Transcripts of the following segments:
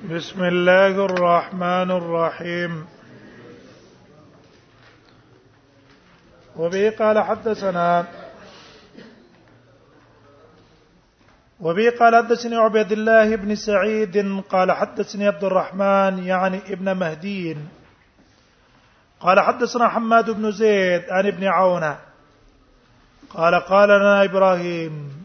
بسم الله الرحمن الرحيم وبه قال حدثنا وبه قال حدثني عبيد الله بن سعيد قال حدثني عبد الرحمن يعني ابن مهدي قال حدثنا حماد بن زيد عن ابن عونه قال قال لنا ابراهيم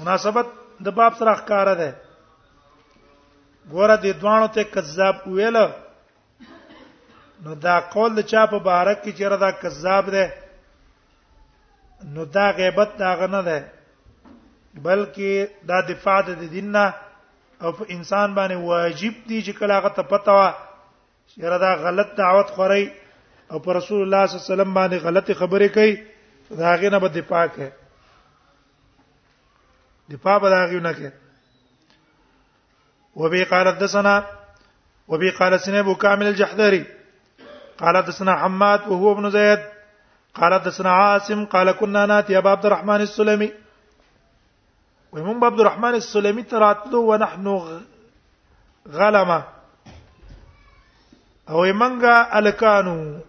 مناسبت د باب سره ښکارا ده ګوره د دوانو ته کذاب ویل نو دا قول د چا په بارک کې چیرې دا کذاب ده نو دا غیبت دا غنه ده بلکې دا دفاع د دین نه او په انسان باندې واجب دي چې کله هغه ته پتا وا یره دا غلط دعوت خوري او پر رسول الله صلی الله علیه وسلم باندې غلطي خبرې کوي دا غي نه به دفاع کوي دفاع به دا غي نه کوي وبي قال حدثنا وبي قال سنه ابو كامل الجحدري قال حدثنا حماد وهو ابن زيد قال حدثنا عاصم قال كنا ناتي ابا عبد الرحمن السلمي وي مونږ عبد الرحمن السلمي تراتلو ونحن غلمه او منګه الکانو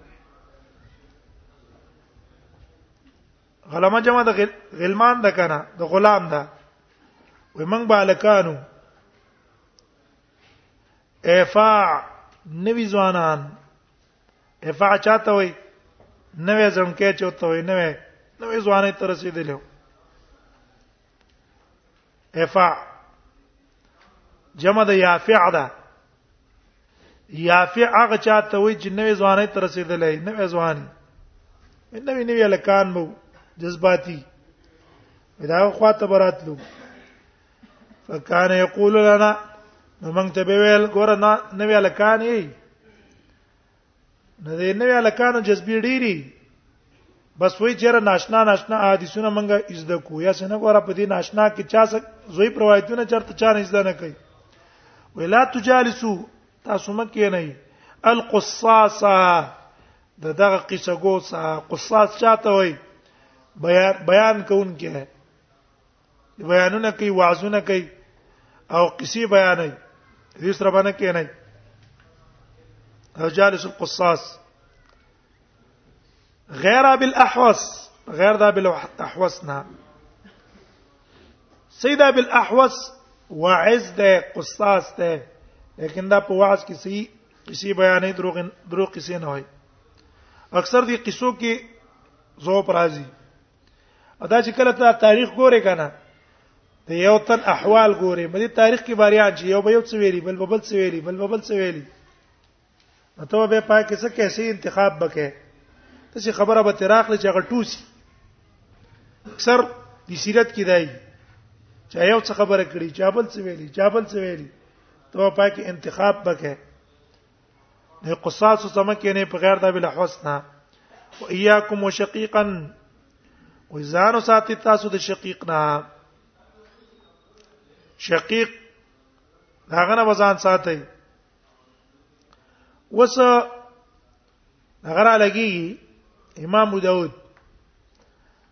غلمه جمع د غلمان د کنه د غلام ده وي منګ به الکانو افاع نوی ځوانان افع چاته وي نوې ځمکه چوته وي نوې نوې ځواني تر رسیدلې افع جمع د یافع ده یافع هغه چاته وي چې نوې ځواني تر رسیدلې نوې ځواني نوې نوې لکان مو جذباتي دا خواته براتلو فکان یقول لنا نو موږ ته به ویل ګور نه نه ویل کان یې نه دې نه ویل کان جذبې ډېری بس وای چیرې ناشنا ناشنا حدیثونه موږ از د کو یا څنګه ګور په دې ناشنا کې چا څه زوی روایتونه چرته چا نه ځنه کوي ولا تجالسو تاسو مکه نه القصاصه د دغه قصه ګو څه قصاص چاته وای بیان بیان کوونکې بیانونه کوي وعظونه کوي او قصې بیانوي دې سره باندې کې نه او جالس القصاص غیر بالاحوص غیر دا بالاحوص نه سیدا بالاحوص واعظ ده قصاص ده لیکن دا په واعظ کې سي قصې بیانې دروغ دروغ قصې نه وای اکثر دي قصو کې زو پرازي ادا چې کله ته تاریخ ګورې کنه د یو تن احوال ګورې مې تاریخ کې باریان چې یو به یو څه ویلي بل بل څه ویلي بل بل څه ویلي نو ته به پای کې څه کیسې انتخاب وکې ته چې خبره به تراخلې چې هغه ټوسی اکثر د سیرت کې دی چې یو څه خبره کړي چې بل څه ویلي چې بل څه ویلي ته پای کې انتخاب وکې نه قصاص سم کې نه په غیر د بل حسنا و اياكم وشقيقا و زانو ساتي تاسو د شقيق نه شقيق داغه نه وزن ساتي وس غره لګي امام ابو داود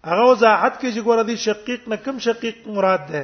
هغه وضاحت کې چې ګوره دي شقیق نه کم شقیق مراد ده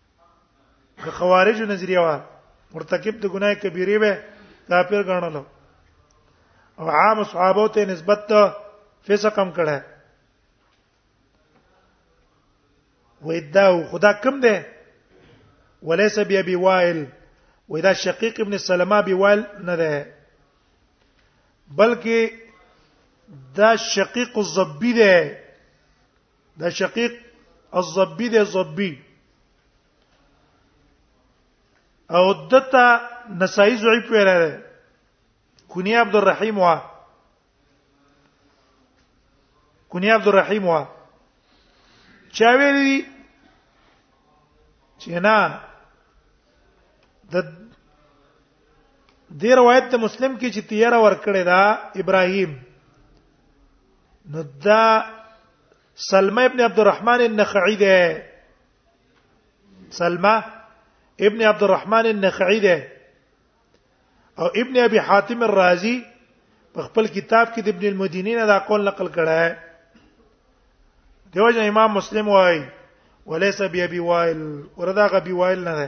د خوارجو نظریه وا مرتکب د ګناه کبیره به کافر ګڼل او عام صحابه ته نسبت ته فسق هم کړه ودا خدا کم ده وليس بي ابي وائل ودا شقيق ابن سلمہ بي وائل نه ده بلکې دا شقيق الزبي ده دا شقیق الزبی دی زبی او دته نسائی ضعیف ویل دی کونی عبد الرحیم وا کونی عبد الرحیم وا چا ویلی چې نه د دی روایت ته مسلم کې چې تیرا ور کړی دا ابراهیم نو دا سلمہ ابن عبد الرحمن النخعی ده سلمہ ابن عبد الرحمن النخعی ده او ابن ابي حاتم الرازي په خپل کتاب کې د ابن المديني نه دا قول نقل کړه دیو جن امام مسلم وای وليس بي ابي وائل وردا غبي وائل نه ده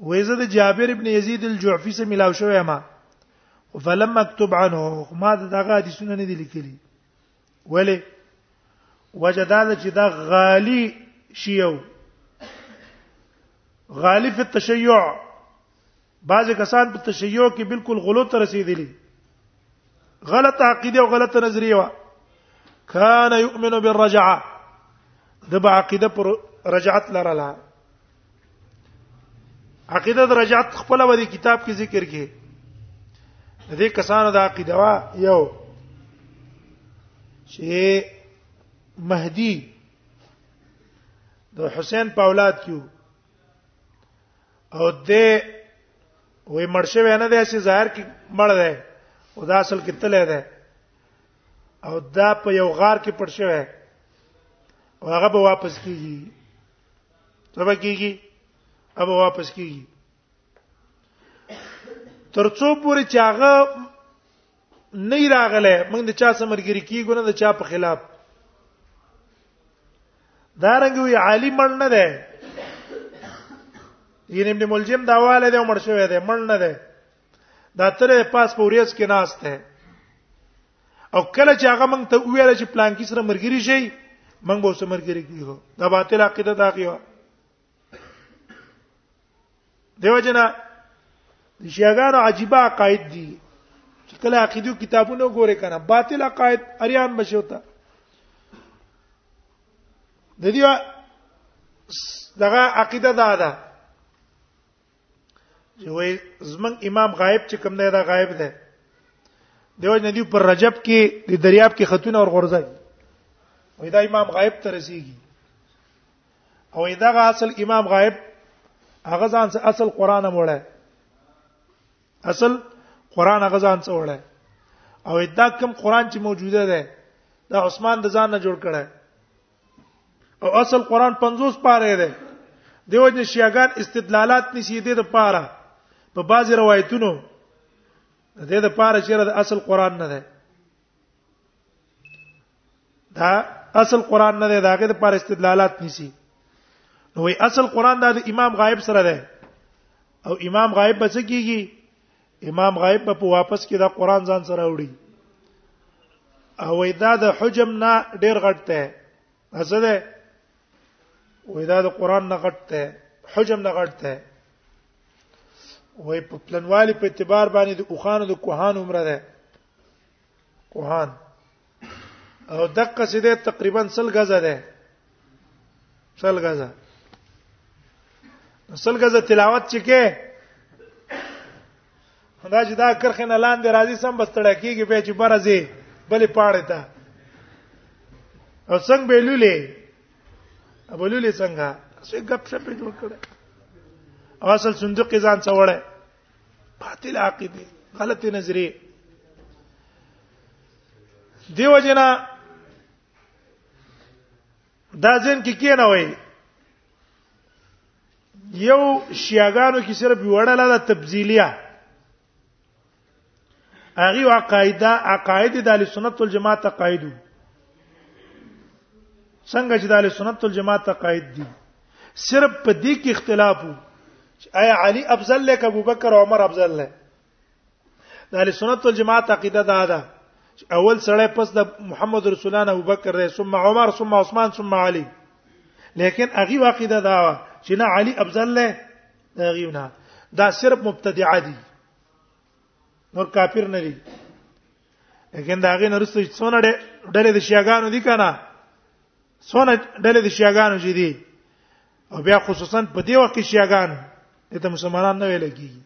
وې زه د جابر ابن یزید الجعفی سره ملاو شوم ما فلم مكتوب عنه ما دغه حدیثونه نه دي لیکلي ولی وجداد چې دا غالی شیو غالی په تشیع بعض کسان په تشیع کې بالکل غلو ته رسیدلی غلط عقیده او غلط نظریه وا کان یؤمن بالرجعه د با عقیده پر رجعت لرلا عقیده د رجعت خپل و دي کتاب کې ذکر کې د دې کسانو د عقیده وا یو چې مهدی د حسین په اولاد کې او د وې مرشه ونه ده چې ظاهر کې مړ ده او دا اصل کې تل ده او دا په یو غار کې پټ شوی او هغه به واپس کیږي تبا کیږي هغه واپس کیږي ترڅو پورې چې هغه نه راغله موږ د چا سمرګری کیګو نه د چا په خلاف دا رنګ وی عالی مړ نه ده یین ابن ملجم دا واله ده مړ شوی ده مړ نه ده دا تر پاس پوریس کې ناشته او کله چې هغه موږ ته ویل چې پلان کې سره مرګري شي موږ به سره مرګري کیږو دا باطل عقیده دا کیو دیو جنا د شیعاګانو عجیبه عقاید دي چې کله عقیدو کتابونه ګوره کنه باطل عقاید اریان بشوتا د دې دغه عقیده دا ده چې وای زمنګ امام غایب چې کوم نه دا غایب ده دیو جن دی پر رجب کې د دریاب کې خاتون اور غرزه وای دا امام غایب ته رسیږي او دغه اصل امام غائب هغه ځان څخه اصل قران موړه اصل قران هغه ځان څخه وړه او دا کوم قران چې موجوده ده دا عثمان د ځان نه جوړ کړه او اصل قران 50 پاره ده دیو جن شیعاګان استدلالات نشي دي د پاره په بعضي روایتونو د دې د پاره چې د اصل قران نه ده دا اصل قران نه دی دا غیر پر استدلالات نیسی نو اصل قران دا د امام غائب سره دی او امام غائب به څه کیږي امام غائب په واپس کې دا قران ځان سره وړي او وای دا د حجم نه ډیر غټ ته څه ده وای دا د قران نه غټ ته حجم نه غټ ته وای په پلنوالي په اعتبار باندې د اوخانو د کوهان عمره ده کوهان او دقه سي ده تقریبا سل غزه ده سل غزه سل غزه تلاوت چې کې دا چې دا کرخه نه لاندې راځي سم بستړه کیږي به چې برځي بلې پاړې ته او څنګه به لولې ابو لولې څنګه څه غپ شپ جوړ کړه اصل صندوق ځان څوړې باطل عقیده غلط نظریه دیو جنا دا ځین کې کی نه وای یو شیعاګانو کې صرف وړاله د تبذیلیه هغه عقاید عقاید د اهل سنت والجماعت عقاید څنګه چې د اهل سنت والجماعت عقاید دي صرف په دې کې اختلاف وو چې آیا علی افضل له ابو بکر او عمر افضل له د اهل سنت والجماعت عقیده دا ده چې اول سړی پس د محمد رسول الله ابو بکر دی ثم عمر ثم عثمان ثم علی لیکن هغه عقیده دا چې نه علی افضل له هغه نه دا صرف مبتدعه دي نور کافر نه دي لیکن دا غي نرسته څونه ډلې د شیعاګانو دي کنه څونه ډلې د شیعاګانو چې دي او بیا خصوصا په دې وخت کې شیعاګان ته مسلمانان نه ویل کیږي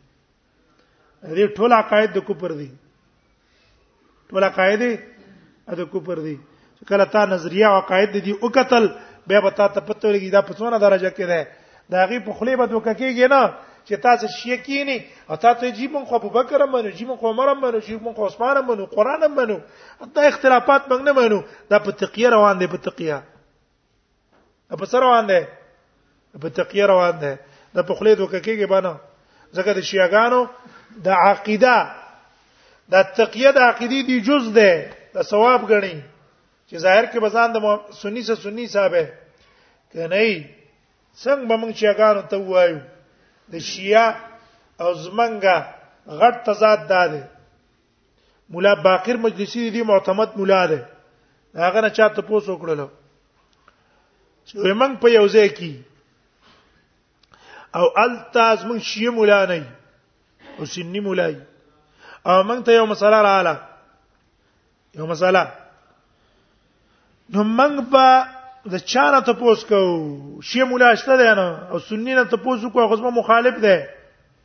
دې ټول عقاید د کوپر دي ټول قاعده د کوپر دي کله تا نظریه او قاعد دي او قتل به به تا ته پته لګي دا په څونه درجه کې ده دا غي په خلی به دوک کېږي نه چې تاسو شیعه کینی او تاسو جی مون خو ابوبکر منو جی مون خو عمر منو جی مون خو عثمان منو قران منو دا اختلافات موږ نه منو دا په تقیه روان دي په تقیه په سر روان دی په تقیه روان دی د په خله دوک کېږي باندې ځکه د شیعاګانو د عقیده د تقیه د عقیده دی جز ده د ثواب غني چې ظاهر کې بزان د سنی سره سنی صاحب کنه څنګه به موږ شیعاګانو ته وایو د شیعه او زمنګا غټ تضاد ده مولا باقر مجلسی دی معتمد مولا دی هغه نه چاته پوسو کړلو چې موږ په یو ځای کې او التاز موږ شی مولا نه او سنی مولا او موږ ته یو مسله رااله یو مسله نو موږ په د چانه ته پوس کو شی مولا شته دی نه او سنی نه ته پوس کو خو مخالف دی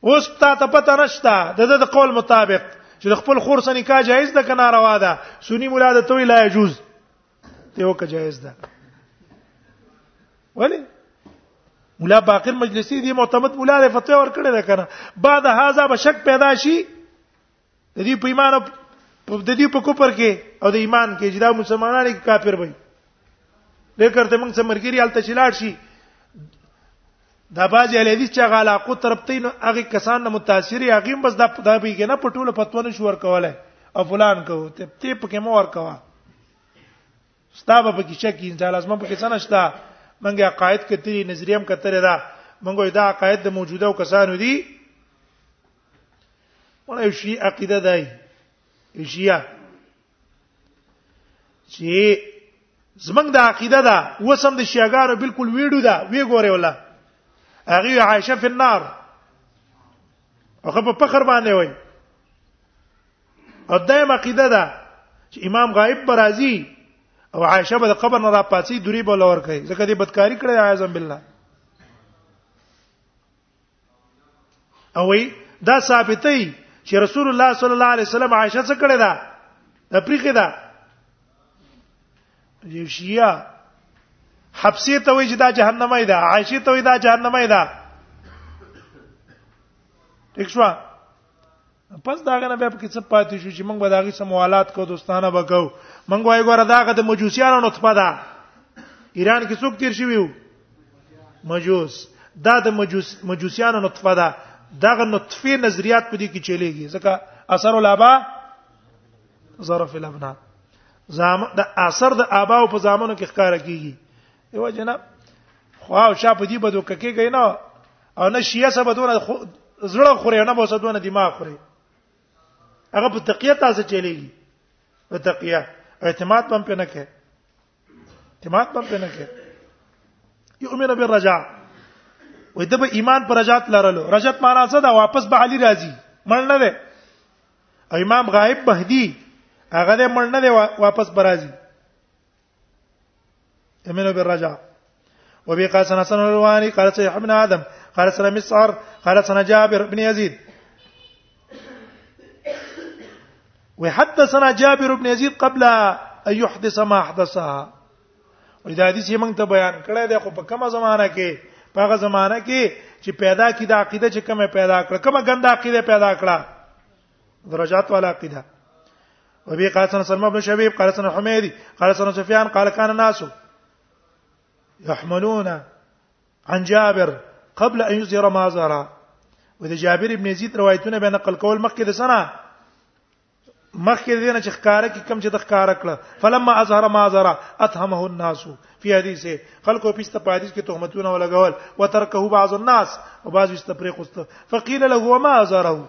اوس تا ته پته نشته د د قول مطابق چې د خپل خور سره نکاح جایز ده کنه روا ده سنی مولا د توي لا يجوز ته وکه جایز ده ولی مولا باقر مجلسی دی معتمد مولا د فتوا ور کړی ده کنه بعد هاذا به شک پیدا شي د دې په ایمان په د دې په کوپر کې او د ایمان کې چې دا مسلمانانو کې کافر وي لیکر ته موږ سمرګری الته چلاړ شي دا باز اهل حدیث چې غالا کو ترپتین هغه کسان نه متاثر یا غیم بس دا دا به کې نه پټول پتون شو ور کوله او فلان کو ته ته پکې مو ور کوا ستا به پکې شک انځه لازم پکې څنګه شتا منګه عقاید کتلی نظریم کتره دا منګه دا عقاید د موجوده کسانو دي ولا شي عقیده دای شیا چې زمنګ د عقیده دا وسم د شیاګارو بالکل ویډو دا وی ګوره ولا هغه عائشه فی النار هغه په فخر باندې وای او دایم عقیده دا چې امام غائب برازي او عائشه به د قبر نه را پاتې دوری بوله ور کوي ځکه دې بدکاری کړې اعظم بالله او وی دا ثابتې چې رسول الله صلی الله علیه وسلم عائشه څخه کړه دا تفریقه دا یو شیعه حبسه ته وی چې دا جهنمه ده عائشه ته وی دا جهنمه ده ٹھیک شو پس داغه نه بیا په کیسه پاتې شو چې موږ به داغه سم موالات کو دوستانه وکاو موږ وای ګوره داغه د مجوسیانو نطفه ده ایران کې څوک تیر شوی مجوس دا د مجوس مجوسیانو نطفه ده دغه نطفه نظریات په دې کې چلیږي ځکه اثر الابا ظرف الابنا زام د اثر د ابا او په زامنو کې ښکار کیږي دیو جنا خو او شا په دې بدو ککې گئی نه او نه شیعه سبدونه زړه خوري نه بوسه دونه دماغ خوري هغه په تقیه تاسو چلیږي په تقیه اعتماد بم پنه کې اعتماد بم پنه کې یؤمن بالرجاء وې د ایمان پر رجات لرلو رجت معنا څه دا واپس به علي راځي مړ نه دی امام غائب مهدی هغه دې مړ نه دی واپس برازي امنو بالرجع وبي قال سنة سنة الرواني قال سيح بن آدم قال سنة مسعر قال سنة جابر بن يزيد وحدثنا جابر بن يزيد قبل أن يحدث ما أحدثها وإذا حديث يمن تبيان كلا ده خو په کومه زمانہ کې په هغه زمانہ کې چې پیدا کی د عقیده چې کومه پیدا کړ کومه ګنده عقیده پیدا کړه درجات والا عقیده وبي قال سنة سلمى بن شبيب قال سنة حميدي قال سنة سفيان قال كان الناس يحملون عن جابر قبل ان يظهر ما ظهر وده جابر ابن يزيد روايتونه بين نقل کول مخکې د سنه مخکې دینه چې ښکارا کې کم چې د ښکارا کړه فلما اظهر ما ظهر اتهمه الناس في حديثه خلکو په استفادې کې تهمتونه ولګول وترکه بعض الناس او بعض استفریق است فقيل له ما اظهره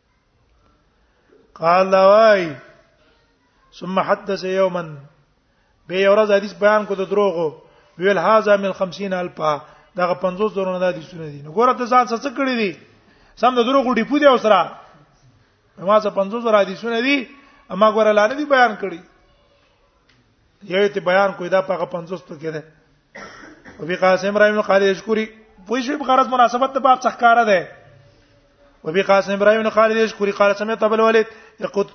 قال واي ثم حدث يوما به یو ورځ حدیث بیان کو د دروغو ویل هاذا من 50 الفا دغه 50 زرونه د حدیثونه دي نو ګوره ته ځان څه کړی دي سم د دروغو ډیپو دی اوسره ما څه 50 زره حدیثونه دي اما ګوره لانه دي بیان کړی یو ته بیان کوی دا په 50 ته کې ده وبي قاسم ابراهيم قال يشكري په شی په غرض مناسبت د باب څخه کار ده وبي قاسم ابراهيم بن خالد يشكري قال سمعت ابو الوليد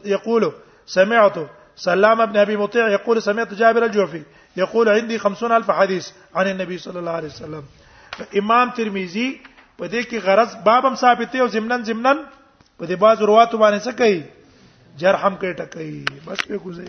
يقول سمعت سلام ابن ابي مطيع يقول سمعت جابر الجوفي يقول عندي 50000 حديث عن النبي صلى الله عليه وسلم امام ترمذي په دې کې غرض بابم ثابت او زمنن زمنن په دې باز رواتو باندې څه کوي جرحم کې ټکې بس په کوزې